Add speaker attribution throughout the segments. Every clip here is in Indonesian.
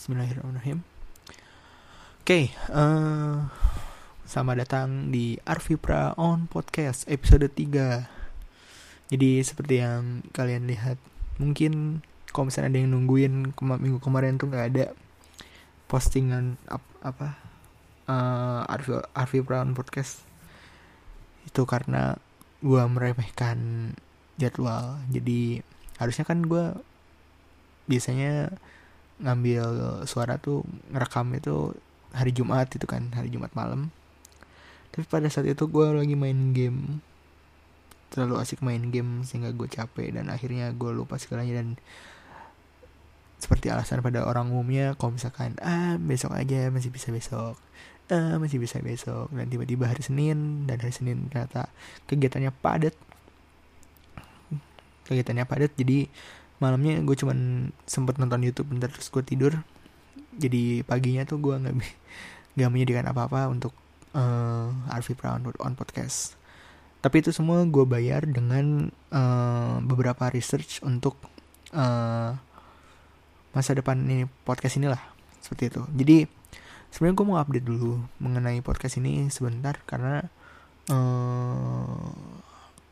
Speaker 1: Bismillahirrahmanirrahim. Oke, okay, uh, selamat datang di Arvipra On Podcast episode 3. Jadi seperti yang kalian lihat, mungkin kalau misalnya ada yang nungguin kema minggu kemarin tuh nggak ada postingan ap apa uh, Arvipra On Podcast. Itu karena gue meremehkan jadwal. Jadi harusnya kan gue biasanya ngambil suara tuh ngerekam itu hari Jumat itu kan hari Jumat malam. Tapi pada saat itu gue lagi main game. Terlalu asik main game sehingga gue capek dan akhirnya gue lupa segalanya dan seperti alasan pada orang umumnya kalau misalkan ah besok aja masih bisa besok. Ah masih bisa besok. Dan tiba-tiba hari Senin dan hari Senin ternyata kegiatannya padat. Kegiatannya padat jadi malamnya gue cuman sempet nonton YouTube bentar terus gue tidur. Jadi paginya tuh gue nggak nggak menyediakan apa-apa untuk uh, Arfi Brown on podcast. Tapi itu semua gue bayar dengan uh, beberapa research untuk uh, masa depan ini podcast inilah. Seperti itu. Jadi sebenarnya gue mau update dulu mengenai podcast ini sebentar karena uh,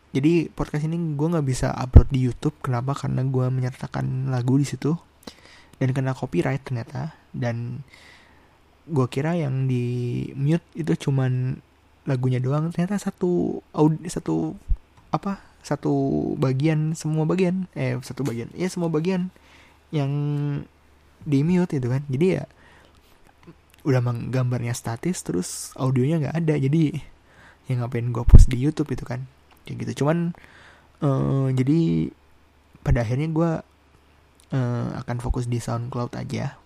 Speaker 1: jadi podcast ini gue nggak bisa upload di YouTube. Kenapa? Karena gue menyertakan lagu di situ. Dan kena copyright ternyata. Dan gue kira yang di mute itu cuman lagunya doang. Ternyata satu audio satu apa? Satu bagian semua bagian. Eh satu bagian. Ya semua bagian yang di mute itu kan. Jadi ya udah gambarnya statis terus audionya nggak ada. Jadi yang ngapain gue post di YouTube itu kan kayak gitu. Cuman uh, jadi pada akhirnya gue uh, akan fokus di SoundCloud aja.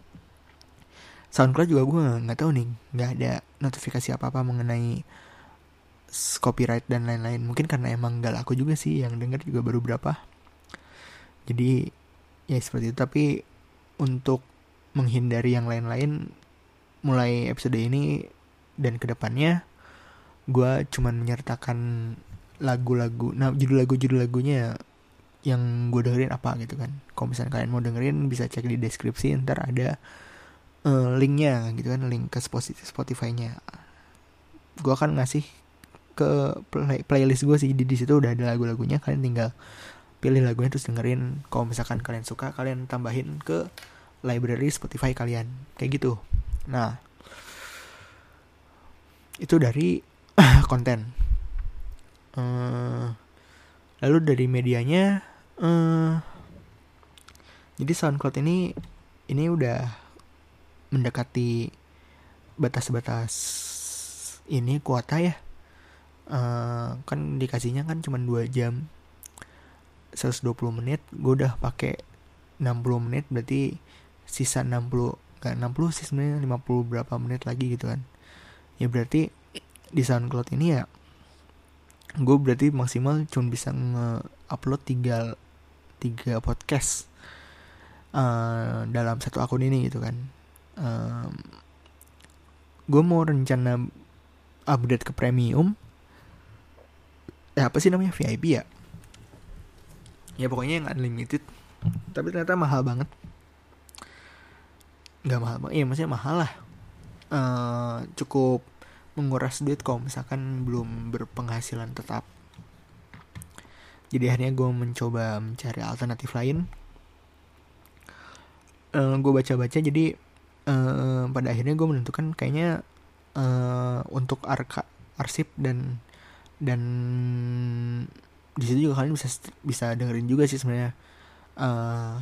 Speaker 1: SoundCloud juga gue nggak tahu nih nggak ada notifikasi apa apa mengenai copyright dan lain-lain. Mungkin karena emang gak laku juga sih yang denger juga baru berapa. Jadi ya seperti itu. Tapi untuk menghindari yang lain-lain mulai episode ini dan ke depannya gue cuman menyertakan lagu-lagu nah judul lagu judul lagunya yang gue dengerin apa gitu kan. Kalau misalnya kalian mau dengerin bisa cek di deskripsi ntar ada uh, linknya gitu kan link ke Spotify-nya. Gue akan ngasih ke play playlist gue sih di, di situ udah ada lagu-lagunya kalian tinggal pilih lagunya terus dengerin. Kalau misalkan kalian suka kalian tambahin ke library Spotify kalian. Kayak gitu. Nah itu dari konten uh, lalu dari medianya uh, jadi SoundCloud ini ini udah mendekati batas-batas ini kuota ya. Uh, kan dikasihnya kan cuma 2 jam. 120 menit gue udah pakai 60 menit berarti sisa 60 gak 60 sih sebenarnya 50 berapa menit lagi gitu kan. Ya berarti di SoundCloud ini ya gue berarti maksimal cuma bisa nge-upload tiga tiga podcast uh, dalam satu akun ini gitu kan. Um, gue mau rencana upgrade ke premium. Ya apa sih namanya? VIP ya? Ya pokoknya yang unlimited. Tapi ternyata mahal banget. Nggak mahal banget iya maksudnya mahal lah. Uh, cukup menguras duit kalau misalkan belum berpenghasilan tetap. Jadi akhirnya gue mencoba mencari alternatif lain. Uh, gue baca-baca jadi uh, pada akhirnya gue menentukan kayaknya uh, untuk arka arsip dan dan di situ juga kalian bisa bisa dengerin juga sih sebenarnya. Uh,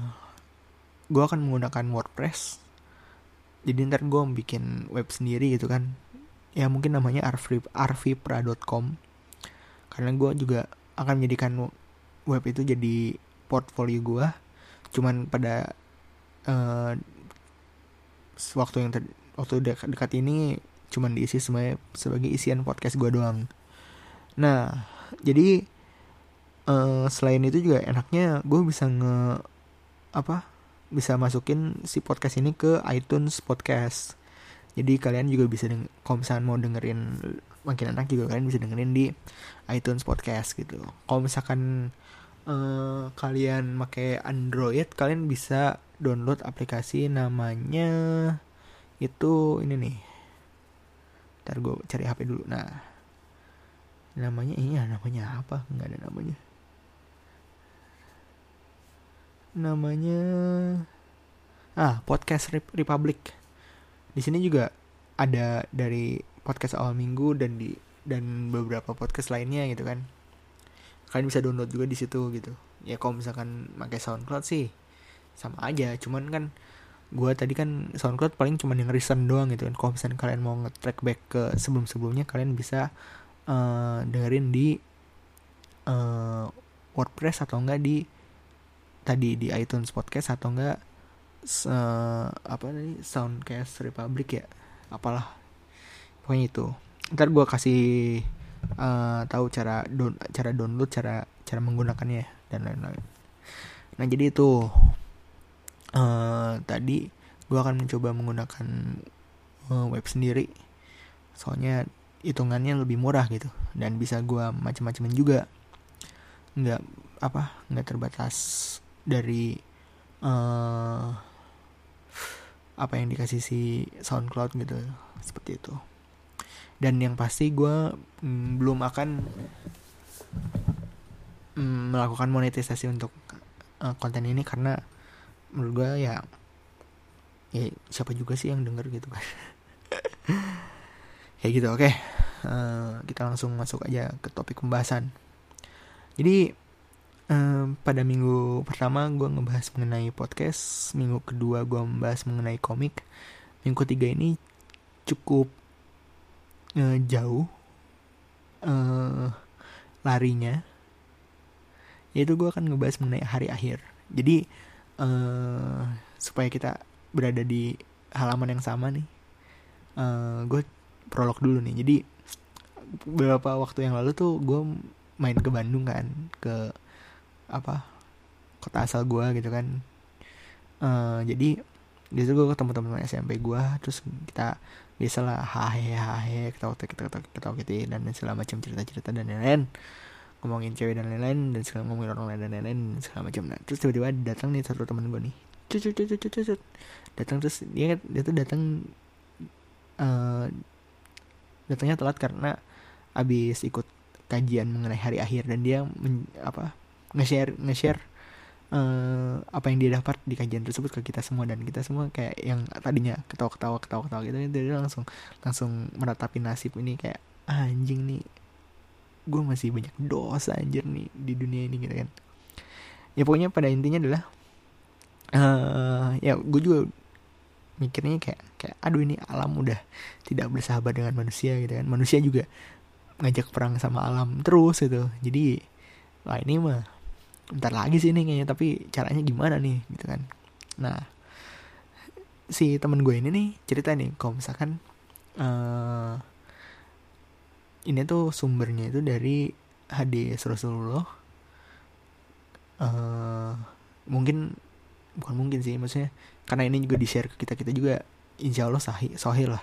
Speaker 1: gue akan menggunakan WordPress. Jadi ntar gue bikin web sendiri gitu kan ya mungkin namanya arvipra.com karena gue juga akan menjadikan web itu jadi portfolio gue cuman pada uh, waktu yang ter waktu dekat, dekat ini cuman diisi sebagai sebagai isian podcast gue doang. Nah jadi uh, selain itu juga enaknya gue bisa nge apa bisa masukin si podcast ini ke iTunes podcast jadi kalian juga bisa deng kalau misalkan mau dengerin makin enak juga kalian bisa dengerin di iTunes podcast gitu. Kalau misalkan uh, kalian pakai Android kalian bisa download aplikasi namanya itu ini nih. Ntar gue cari HP dulu. Nah namanya iya namanya apa? Nggak ada namanya. Namanya ah podcast Republic di sini juga ada dari podcast awal minggu dan di dan beberapa podcast lainnya gitu kan. Kalian bisa download juga di situ gitu. Ya kalau misalkan pakai SoundCloud sih sama aja. Cuman kan gue tadi kan SoundCloud paling cuma yang recent doang gitu kan. Kalau misalnya kalian mau nge-track back ke sebelum-sebelumnya kalian bisa uh, dengerin di uh, WordPress atau enggak di tadi di iTunes podcast atau enggak uh, apa nih Soundcast Republic ya? Apalah. Pokoknya itu. Ntar gue kasih uh, tahu cara don cara download cara cara menggunakannya dan lain-lain. Nah jadi itu uh, tadi gue akan mencoba menggunakan uh, web sendiri. Soalnya hitungannya lebih murah gitu dan bisa gue macam-macamin juga. Nggak apa nggak terbatas dari uh, apa yang dikasih si SoundCloud gitu seperti itu. Dan yang pasti gue mm, belum akan mm, melakukan monetisasi untuk uh, konten ini karena menurut gue ya ya siapa juga sih yang denger gitu kan. Kayak gitu oke. Okay. uh, eh, kita langsung masuk aja ke topik pembahasan. Jadi uh, pada minggu pertama gue ngebahas mengenai podcast minggu kedua gue membahas mengenai komik. Minggu ketiga ini cukup uh, jauh uh, larinya. Yaitu gue akan ngebahas mengenai hari akhir. Jadi uh, supaya kita berada di halaman yang sama nih uh, gue prolog dulu nih. Jadi beberapa waktu yang lalu tuh gue main ke Bandung kan ke apa kota asal gue gitu kan. Uh, jadi di situ gue ketemu teman-teman SMP gue terus kita biasalah hahe hahe ketawa ketawa ketawa ketawa gitu dan segala macam cerita cerita dan lain-lain. Ngomongin cewek dan lain-lain dan segala ngomongin orang lain dan lain-lain segala macam. Nah terus tiba-tiba datang nih satu teman gue nih. Cut cut cut cut cut datang terus dia dia tuh datang uh, datangnya telat karena abis ikut kajian mengenai hari akhir dan dia men, apa nge-share nge-share uh, apa yang dia dapat di kajian tersebut ke kita semua. Dan kita semua kayak yang tadinya ketawa-ketawa ketawa-ketawa gitu dia langsung langsung meratapi nasib ini kayak ah, anjing nih gue masih banyak dosa anjir nih di dunia ini gitu kan. Ya pokoknya pada intinya adalah uh, ya gue juga mikirnya kayak kayak aduh ini alam udah tidak bersahabat dengan manusia gitu kan. Manusia juga ngajak perang sama alam terus gitu. Jadi lah ini mah bentar lagi sih ini kayaknya tapi caranya gimana nih gitu kan. Nah si temen gue ini nih cerita nih kalau misalkan uh, ini tuh sumbernya itu dari hadis Rasulullah. Uh, mungkin bukan mungkin sih maksudnya karena ini juga di share ke kita kita juga insya Allah sahih sahih lah.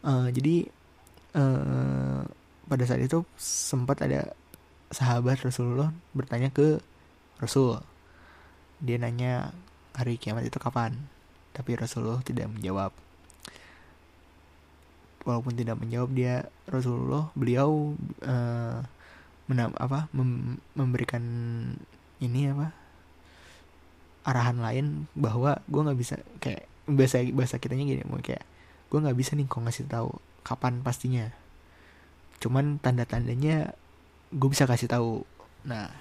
Speaker 1: Uh, jadi uh, pada saat itu sempat ada sahabat Rasulullah bertanya ke Rasul dia nanya hari kiamat itu kapan? Tapi Rasulullah tidak menjawab. Walaupun tidak menjawab dia Rasulullah beliau uh, menam, apa mem, memberikan ini apa arahan lain bahwa gue nggak bisa kayak bahasa bahasa kitanya gini mau kayak gue nggak bisa nih kok ngasih tahu kapan pastinya. Cuman tanda tandanya gue bisa kasih tahu. Nah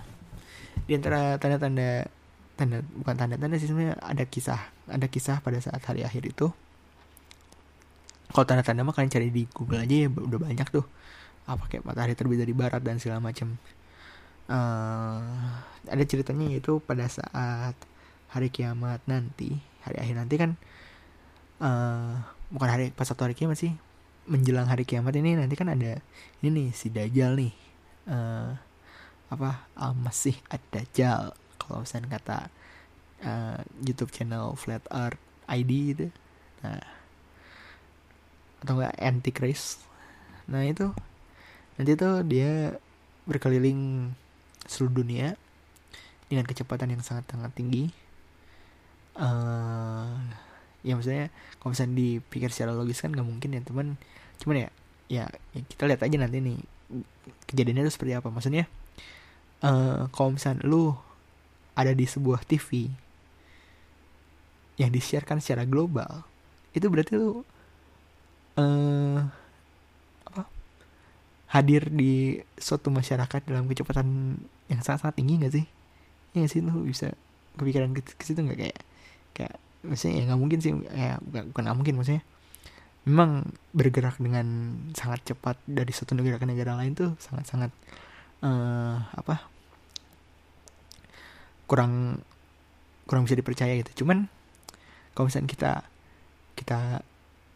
Speaker 1: di antara tanda tanda bukan tanda tanda sih sebenarnya ada kisah ada kisah pada saat hari akhir itu. Kalau tanda-tanda mah kalian cari di Google aja ya udah banyak tuh. Apa kayak matahari terbit dari barat dan segala macam uh, ada ceritanya yaitu pada saat hari kiamat nanti hari akhir nanti kan uh, bukan hari pas satu hari kiamat sih menjelang hari kiamat ini nanti kan ada ini nih si dajjal nih uh, apa al masih ada dajjal kalau misalnya kata uh, YouTube channel Flat Earth ID itu. Nah atau enggak antichrist nah itu nanti tuh dia berkeliling seluruh dunia dengan kecepatan yang sangat sangat tinggi. Uh, ya maksudnya kalau misalnya dipikir secara logis kan nggak mungkin ya teman cuman ya, ya ya kita lihat aja nanti nih kejadiannya itu seperti apa. Maksudnya uh, kalau misalnya lu ada di sebuah TV yang disiarkan secara global itu berarti lu uh, apa hadir di suatu masyarakat dalam kecepatan yang sangat-sangat tinggi gak sih? Ya sih? Lu bisa kepikiran ke, situ nggak? Kayak kayak maksudnya ya nggak mungkin sih ya bukan bukan nggak mungkin maksudnya memang bergerak dengan sangat cepat dari satu negara ke negara lain tuh sangat sangat uh, apa kurang kurang bisa dipercaya gitu. Cuman kalau misalnya kita kita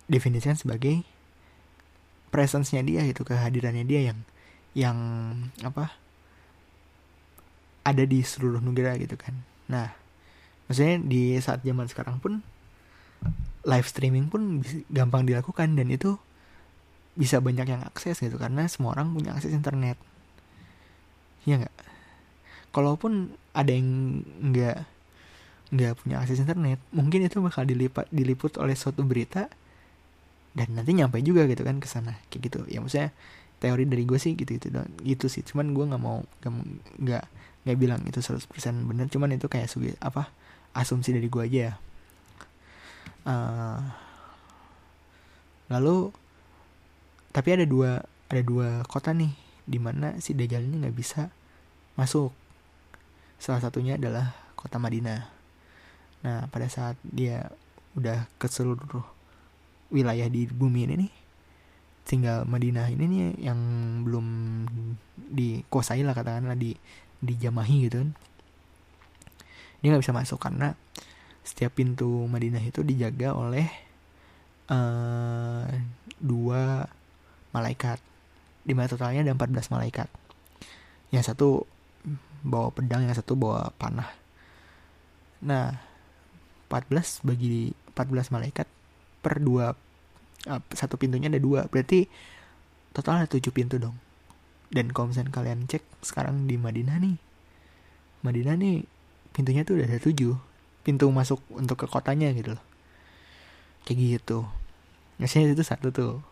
Speaker 1: definisikan sebagai presence-nya dia gitu kehadirannya dia yang yang apa ada di seluruh negara gitu kan. Nah maksudnya di saat zaman sekarang pun live streaming pun gampang dilakukan dan itu bisa banyak yang akses gitu karena semua orang punya akses internet ya nggak? Kalaupun ada yang nggak nggak punya akses internet mungkin itu bakal dilipat diliput oleh suatu berita dan nanti nyampe juga gitu kan ke sana kayak gitu. Ya maksudnya teori dari gue sih gitu gitu gitu sih. Cuman gue nggak mau nggak nggak bilang itu 100% benar cuman itu kayak sugi apa asumsi dari gue aja ya. Uh, lalu tapi ada dua ada dua kota nih di mana si Dajjal ini nggak bisa masuk. Salah satunya adalah kota Madinah. Nah pada saat dia udah ke seluruh wilayah di bumi ini nih tinggal Madinah ini nih yang belum dikuasai lah katakanlah di dijamahi gitu kan. Dia nggak bisa masuk karena setiap pintu Madinah itu dijaga oleh uh, dua malaikat di mana totalnya ada 14 malaikat. Yang satu bawa pedang yang satu bawa panah. Nah 14 bagi 14 malaikat per dua uh, satu pintunya ada dua. Berarti total ada tujuh pintu dong. Dan kalau misalnya kalian cek sekarang di Madinah nih Madinah nih pintunya tuh udah ada tujuh. Pintu masuk untuk ke kotanya gitu loh. Kayak gitu. Biasanya itu satu tuh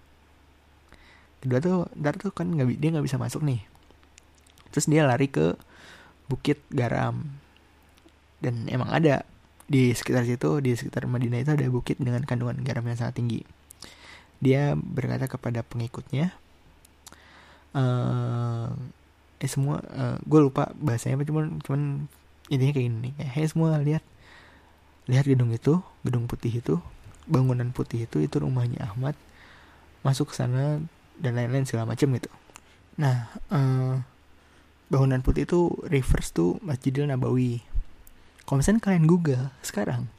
Speaker 1: kedua tuh ntar tuh kan nggak dia nggak bisa masuk nih. Terus dia lari ke bukit garam. Dan emang ada di sekitar situ di sekitar Madinah itu ada bukit dengan kandungan garam yang sangat tinggi. Dia berkata kepada pengikutnya uh, eh semua uh, gue lupa bahasanya apa cuman cuman intinya kayak gini hey semua lihat. Lihat gedung itu gedung putih itu bangunan putih itu itu rumahnya Ahmad. Masuk ke sana dan lain-lain segala macam gitu. Nah uh, bangunan putih itu reverse tuh Masjidil Nabawi. Kalau misalnya kalian Google sekarang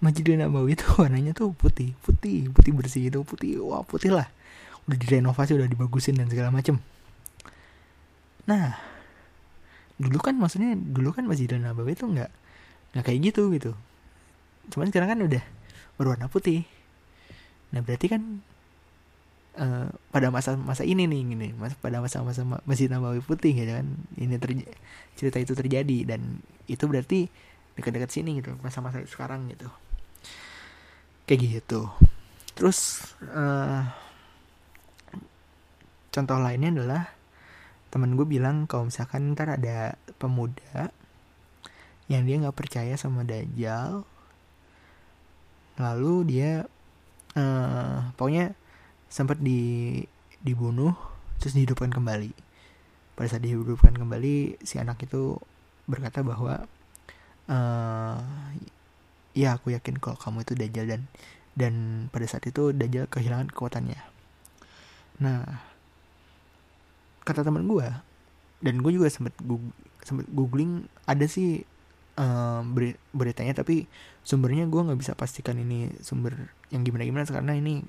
Speaker 1: Masjidil Nabawi itu warnanya tuh putih putih putih bersih itu putih wah putih lah. Udah direnovasi udah dibagusin dan segala macam nah dulu kan maksudnya dulu kan Masjidil Nabawi itu nggak nggak kayak gitu gitu. Cuman sekarang kan udah berwarna putih. Nah berarti kan uh, pada masa-masa ini nih gini mas pada masa-masa Masjid Nabawi putih gitu kan. Ini cerita itu terjadi dan itu berarti dekat-dekat sini gitu masa-masa sekarang gitu. Kayak gitu. Terus uh, contoh lainnya adalah temen gue bilang kalau misalkan ntar ada pemuda yang dia nggak percaya sama Dajjal lalu dia uh, pokoknya sempat di dibunuh terus dihidupkan kembali. Pada saat dihidupkan kembali si anak itu berkata bahwa uh, ya aku yakin kalau kamu itu Dajjal dan dan pada saat itu Dajjal kehilangan kekuatannya. Nah kata teman gue dan gue juga sempet goog sempet googling ada sih beri beritanya tapi sumbernya gue nggak bisa pastikan ini sumber yang gimana gimana karena ini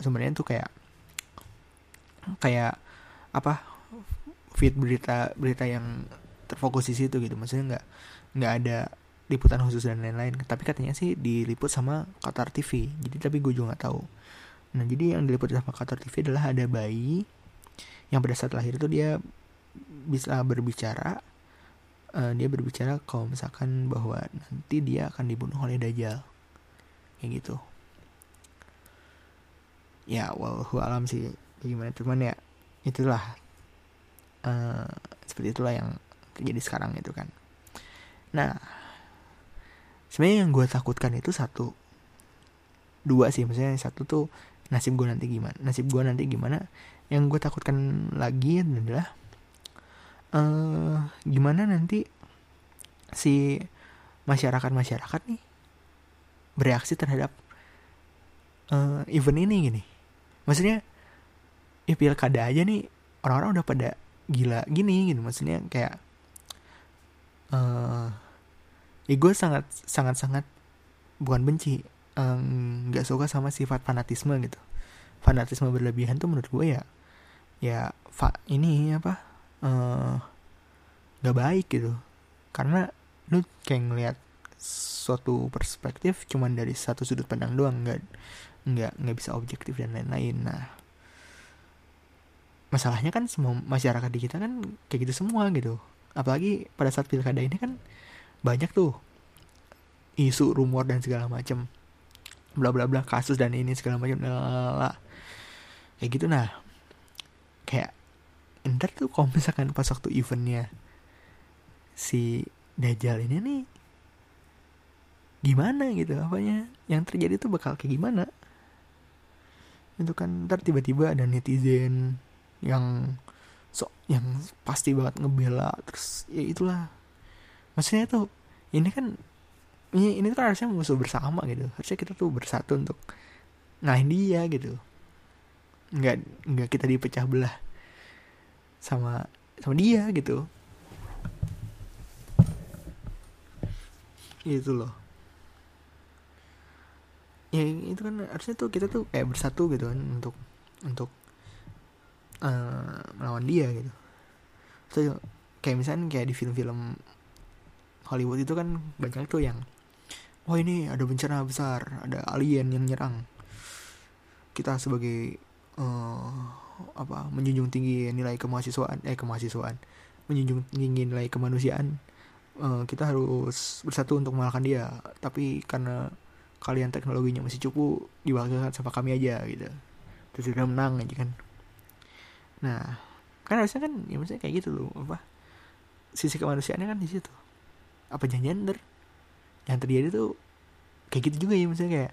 Speaker 1: sumbernya tuh kayak kayak apa feed berita berita yang terfokus di situ gitu. Maksudnya nggak nggak ada liputan khusus dan lain-lain. Tapi katanya sih diliput sama Qatar TV jadi tapi gue juga nggak tahu. Nah jadi yang diliput sama Qatar TV adalah ada bayi yang pada saat lahir itu dia bisa berbicara uh, dia berbicara kalau misalkan bahwa nanti dia akan dibunuh oleh Dajjal. Kayak gitu ya wallahu alam sih gimana. Cuman ya itulah uh, seperti itulah yang terjadi sekarang itu kan. Nah sebenarnya yang gue takutkan itu satu dua sih. Maksudnya satu tuh nasib gue nanti gimana nasib gue nanti gimana. Yang gue takutkan lagi adalah uh, gimana nanti si masyarakat masyarakat nih bereaksi terhadap uh, event ini gini maksudnya ya pilkada aja nih orang-orang udah pada gila gini gitu. Maksudnya kayak uh, ya gue sangat sangat sangat bukan benci nggak um, suka sama sifat fanatisme gitu. Fanatisme berlebihan tuh menurut gue ya ya fa ini apa uh, gak baik gitu. Karena lu kayak ngeliat suatu perspektif cuman dari satu sudut pandang doang nggak nggak nggak bisa objektif dan lain-lain. Nah masalahnya kan semua masyarakat di kita kan kayak gitu semua gitu. Apalagi pada saat pilkada ini kan banyak tuh isu rumor dan segala macam bla bla bla kasus dan ini segala macam kayak gitu nah. Kayak ntar tuh kalau misalkan pas waktu eventnya si Dajjal ini nih gimana gitu apanya? Yang terjadi tuh bakal kayak gimana itu kan ntar tiba-tiba ada netizen yang so yang pasti banget ngebela terus ya itulah. Maksudnya tuh ini kan ini ini kan harusnya musuh bersama gitu. Harusnya kita tuh bersatu untuk ngalahin dia gitu. Nggak nggak kita dipecah belah sama sama dia gitu. Itu loh ya itu kan harusnya tuh kita tuh kayak bersatu gitu kan untuk untuk uh, melawan dia gitu. So kayak misalnya kayak di film-film Hollywood itu kan banyak tuh yang oh ini ada bencana besar ada alien yang nyerang. Kita sebagai uh, apa menjunjung tinggi nilai kemahasiswaan eh kemahasiswaan menjunjung tinggi nilai kemanusiaan uh, kita harus bersatu untuk mengalahkan dia. Tapi karena kalian teknologinya masih cukup diwakilkan sama kami aja gitu. Terus udah menang aja kan. Nah kan harusnya kan ya maksudnya kayak gitu loh apa sisi kemanusiaannya kan di situ. Apa jangan yang terjadi tuh kayak gitu juga ya misalnya kayak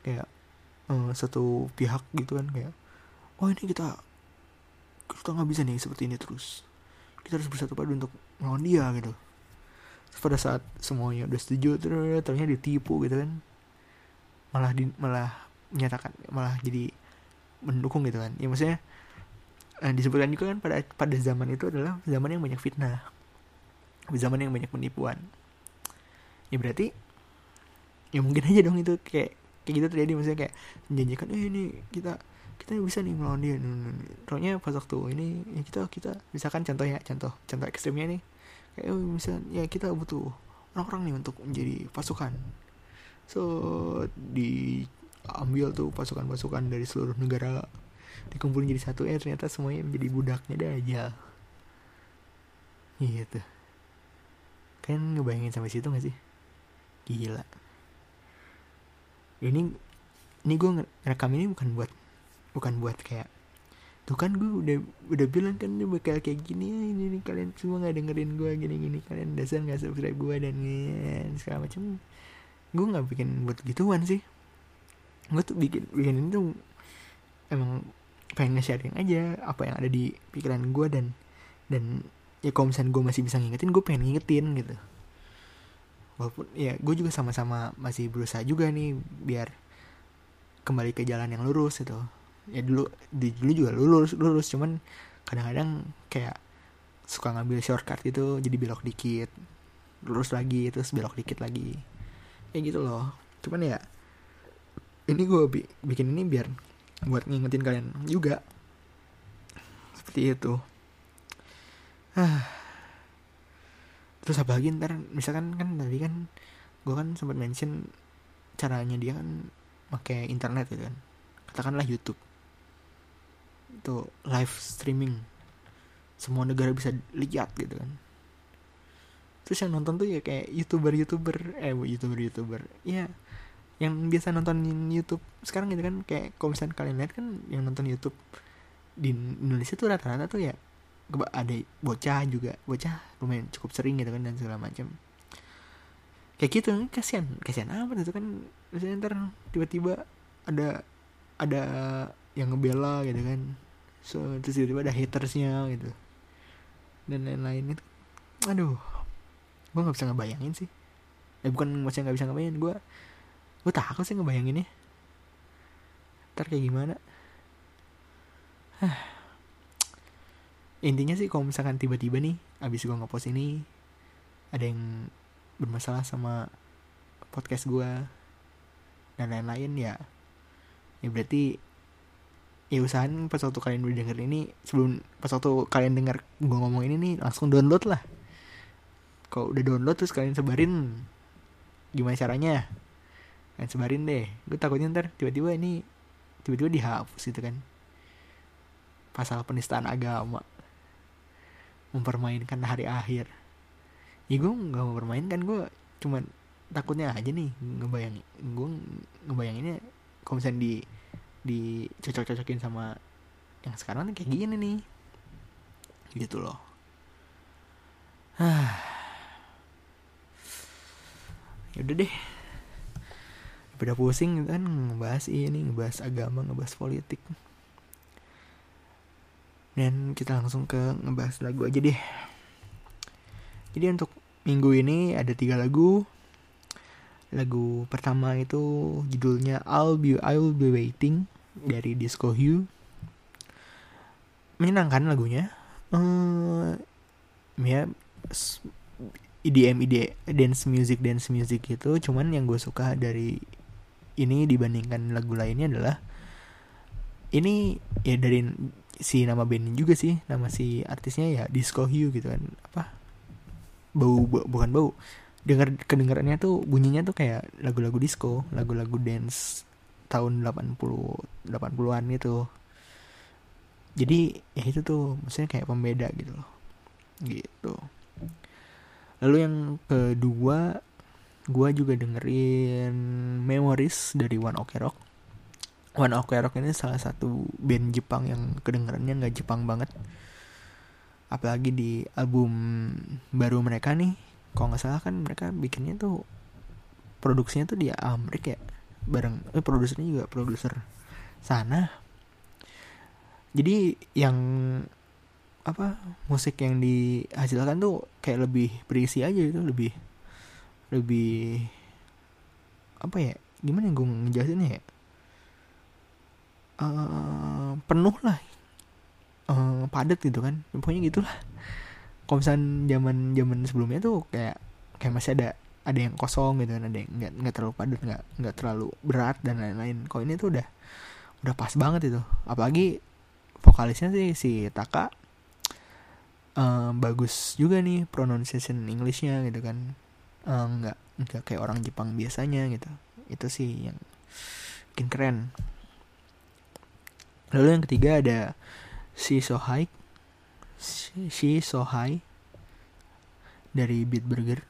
Speaker 1: kayak uh, satu pihak gitu kan kayak oh ini kita kita nggak bisa nih seperti ini terus. Kita harus bersatu padu untuk melawan dia gitu. Pada saat semuanya udah setuju terus ternyata ditipu gitu kan malah di malah menyatakan malah jadi mendukung gitu kan. Ya maksudnya eh, disebutkan juga kan pada pada zaman itu adalah zaman yang banyak fitnah. Zaman yang banyak penipuan. Ya berarti ya mungkin aja dong itu kayak kayak gitu terjadi. Maksudnya kayak menjanjikan eh ini kita kita bisa nih melawan dia. Soalnya pas waktu ini ya kita kita misalkan contoh ya contoh contoh ekstrimnya nih. Kayak oh, misal ya kita butuh orang-orang nih untuk menjadi pasukan so diambil tuh pasukan-pasukan dari seluruh negara. Dikumpulin jadi satu ya ternyata semuanya menjadi budaknya dah aja. Gitu kan ngebayangin sampai situ gak sih? Gila. Ini ini gue rekam ini bukan buat bukan buat kayak tuh kan gue udah udah bilang kan dia bakal kayak gini ya ini nih kalian semua nggak dengerin gue gini gini kalian dasar nggak subscribe gue dan segala macam gue nggak bikin buat gituan sih. Gue tuh bikin bikin ini tuh emang pengen nge-sharing aja apa yang ada di pikiran gue dan dan ya kalau misalnya gue masih bisa ngingetin gue pengen ngingetin gitu. Walaupun ya gue juga sama-sama masih berusaha juga nih biar kembali ke jalan yang lurus gitu. Ya dulu di dulu juga lurus lurus. Cuman kadang-kadang kayak suka ngambil shortcut gitu jadi belok dikit lurus lagi terus belok dikit lagi kayak gitu loh. Cuman ya ini gue bi bikin ini biar buat ngingetin kalian juga. Seperti itu. Ah. Terus apa lagi? Ntar misalkan kan tadi kan gue kan sempat mention caranya dia kan pakai internet gitu kan. Katakanlah YouTube. Itu live streaming. Semua negara bisa lihat gitu kan terus yang nonton tuh ya kayak youtuber youtuber eh youtuber youtuber ya yang biasa nontonin YouTube sekarang gitu kan kayak kalau misalnya kalian lihat kan yang nonton YouTube di Indonesia tuh rata-rata tuh ya ada bocah juga. Bocah lumayan cukup sering gitu kan dan segala macam. Kayak gitu kasihan kasihan apa itu kan. Misalnya ntar tiba-tiba ada ada yang ngebela gitu kan. So terus tiba-tiba ada hatersnya gitu. Dan lain-lain itu. Aduh gue nggak bisa ngebayangin sih. Eh bukan maksudnya nggak bisa ngebayangin gue gue takut sih ngebayanginnya. Ntar kayak gimana? Intinya sih kalau misalkan tiba-tiba nih abis gue ngepost ini ada yang bermasalah sama podcast gue dan lain-lain ya ya berarti ya usahain pas waktu kalian udah denger ini sebelum pas waktu kalian denger gue ngomong ini nih langsung download lah kalau udah download terus kalian sebarin gimana caranya? Kalian sebarin deh. Gue takutnya ntar tiba-tiba ini tiba-tiba dihapus gitu kan. Pasal penistaan agama. Mempermainkan hari akhir. Ya gue nggak mau bermainkan gue cuman takutnya aja nih ngebayangin gue ngebayanginnya kalau misalnya di di cocok-cocokin sama yang sekarang kayak gini nih. Gitu loh. Ya udah deh. Udah pusing kan ngebahas ini ngebahas agama ngebahas politik. Dan kita langsung ke ngebahas lagu aja deh. Jadi untuk minggu ini ada tiga lagu. Lagu pertama itu judulnya I'll Be I'll Be Waiting dari Disco Hue. Menyenangkan lagunya. Uh, ya EDM ide dance music dance music itu cuman yang gue suka dari ini dibandingkan lagu lainnya adalah ini ya dari si nama band juga sih. Nama si artisnya ya Disco Hue gitu kan. Apa? Bau, bau bukan bau. Dengar kedengarannya tuh bunyinya tuh kayak lagu-lagu disco lagu-lagu dance tahun 80 80-an gitu. Jadi ya itu tuh maksudnya kayak pembeda gitu loh. Gitu lalu yang kedua gue juga dengerin Memories dari One Ok Rock. One Ok Rock ini salah satu band Jepang yang kedengarannya nggak Jepang banget. Apalagi di album baru mereka nih kalau nggak salah kan mereka bikinnya tuh produksinya tuh di Amerika ya bareng eh produsernya juga produser sana. Jadi yang apa musik yang dihasilkan tuh kayak lebih berisi aja itu lebih lebih apa ya gimana yang gue ngejelasinnya ya? Uh, penuh lah uh, padat gitu kan pokoknya gitulah. Misalnya zaman zaman sebelumnya tuh kayak kayak masih ada ada yang kosong gitu kan ada yang nggak nggak terlalu padat nggak nggak terlalu berat dan lain-lain. Kalau ini tuh udah udah pas banget itu. Apalagi vokalisnya sih si Taka uh, bagus juga nih pronunciation Englishnya gitu kan. Uh, nggak nggak kayak orang Jepang biasanya gitu. Itu sih yang bikin keren. Lalu yang ketiga ada si Sohai si Sohai dari Beat Burger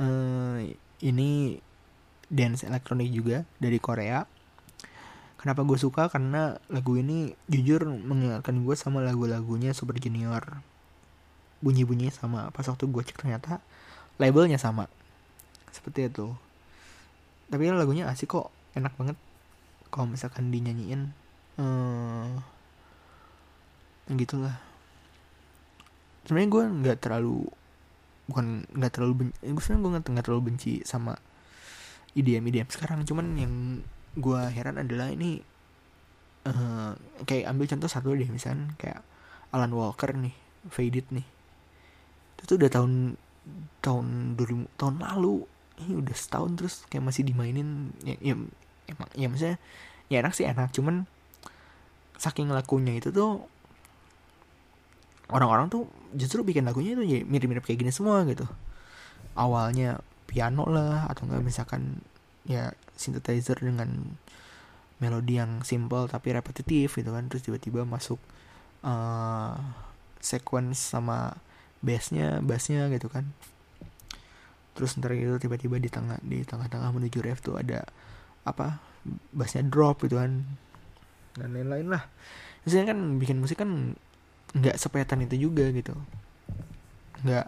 Speaker 1: uh, ini dance elektronik juga dari Korea. Kenapa gue suka? Karena lagu ini jujur mengingatkan gue sama lagu-lagunya Super Junior bunyi-bunyi sama. Pas waktu gue cek ternyata labelnya sama. Seperti itu. Tapi lagunya asik kok. Enak banget. Kalau misalkan dinyanyiin hmm, gitulah. Sebenarnya gue nggak terlalu bukan nggak terlalu benci gue sebenarnya gue nggak terlalu benci sama IDM IDM sekarang. Cuman yang gue heran adalah ini uh, kayak ambil contoh satu deh misalnya kayak Alan Walker nih Faded nih itu tuh udah tahun tahun 2000 tahun lalu. Ini udah setahun terus kayak masih dimainin. Ya, ya emang ya maksudnya ya enak sih enak. Cuman saking lakunya itu tuh orang-orang tuh justru bikin lagunya itu mirip-mirip kayak gini semua gitu. Awalnya piano lah atau enggak misalkan ya synthesizer dengan melodi yang simple tapi repetitif gitu kan. Terus tiba-tiba masuk uh, sequence sama bassnya bassnya gitu kan. Terus ntar itu tiba-tiba di tengah di tengah-tengah menuju ref tuh ada apa bassnya drop gitu kan. Dan lain-lain lah. Maksudnya kan bikin musik kan nggak sepetan itu juga gitu. Nggak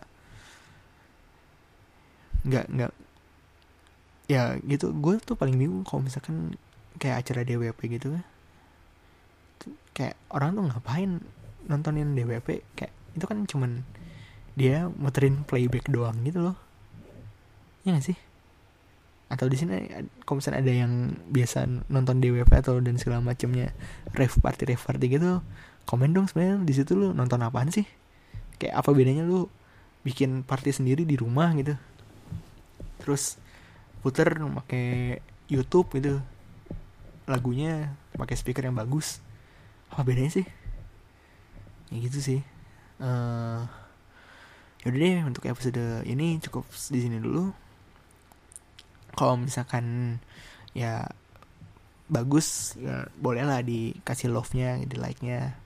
Speaker 1: nggak nggak ya gitu. Gue tuh paling bingung kalau misalkan kayak acara DWP gitu kan. Kayak orang tuh ngapain nontonin DWP kayak itu kan cuman dia muterin playback doang gitu loh. Ya gak sih? Atau di sini kalau misalnya ada yang biasa nonton DWP atau dan segala macamnya rave party rave party gitu komen dong sebenarnya di situ lu nonton apaan sih? Kayak apa bedanya lu bikin party sendiri di rumah gitu? Terus puter pakai YouTube gitu lagunya pakai speaker yang bagus. Apa bedanya sih? Ya gitu sih. Uh, yaudah deh untuk episode ini cukup di sini dulu. Kalau misalkan ya bagus ya bolehlah dikasih love nya di like nya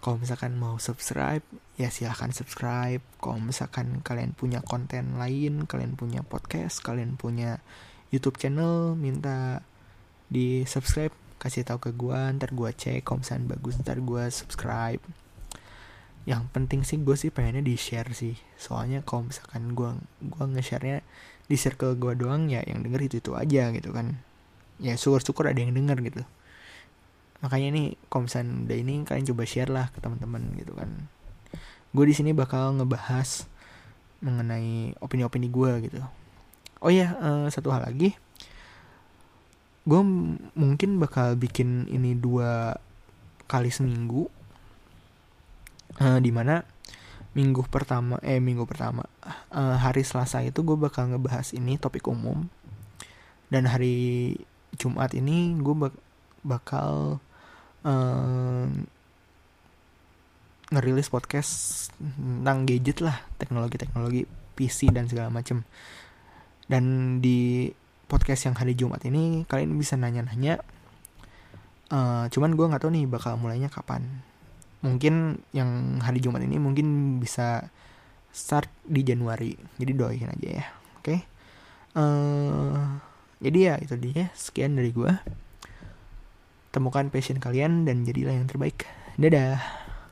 Speaker 1: kalau misalkan mau subscribe ya silahkan subscribe. Kalau misalkan kalian punya konten lain kalian punya podcast kalian punya YouTube channel minta di subscribe kasih tahu ke gue ntar gue cek. Kalau misalkan bagus ntar gue subscribe yang penting sih gue sih pengennya di share sih. Soalnya kalau misalkan gue gue nge-share nya di circle gue doang ya yang denger itu itu aja gitu kan. Ya syukur-syukur ada yang denger gitu. Makanya nih kalau misalnya udah ini kalian coba share lah ke teman-teman gitu kan. Gue di sini bakal ngebahas mengenai opini-opini gue gitu. Oh ya uh, satu hal lagi. Gue mungkin bakal bikin ini dua kali seminggu uh, di mana minggu pertama eh minggu pertama uh, hari Selasa itu gue bakal ngebahas ini topik umum. Dan hari Jumat ini gue bak bakal uh, ngerilis podcast tentang gadget lah teknologi-teknologi PC dan segala macem. Dan di podcast yang hari Jumat ini kalian bisa nanya-nanya uh, cuman gue nggak tahu nih bakal mulainya kapan mungkin yang hari Jumat ini mungkin bisa start di Januari. Jadi doain aja ya oke? Okay? uh, eh, jadi ya itu dia sekian dari gue temukan passion kalian dan jadilah yang terbaik. Dadah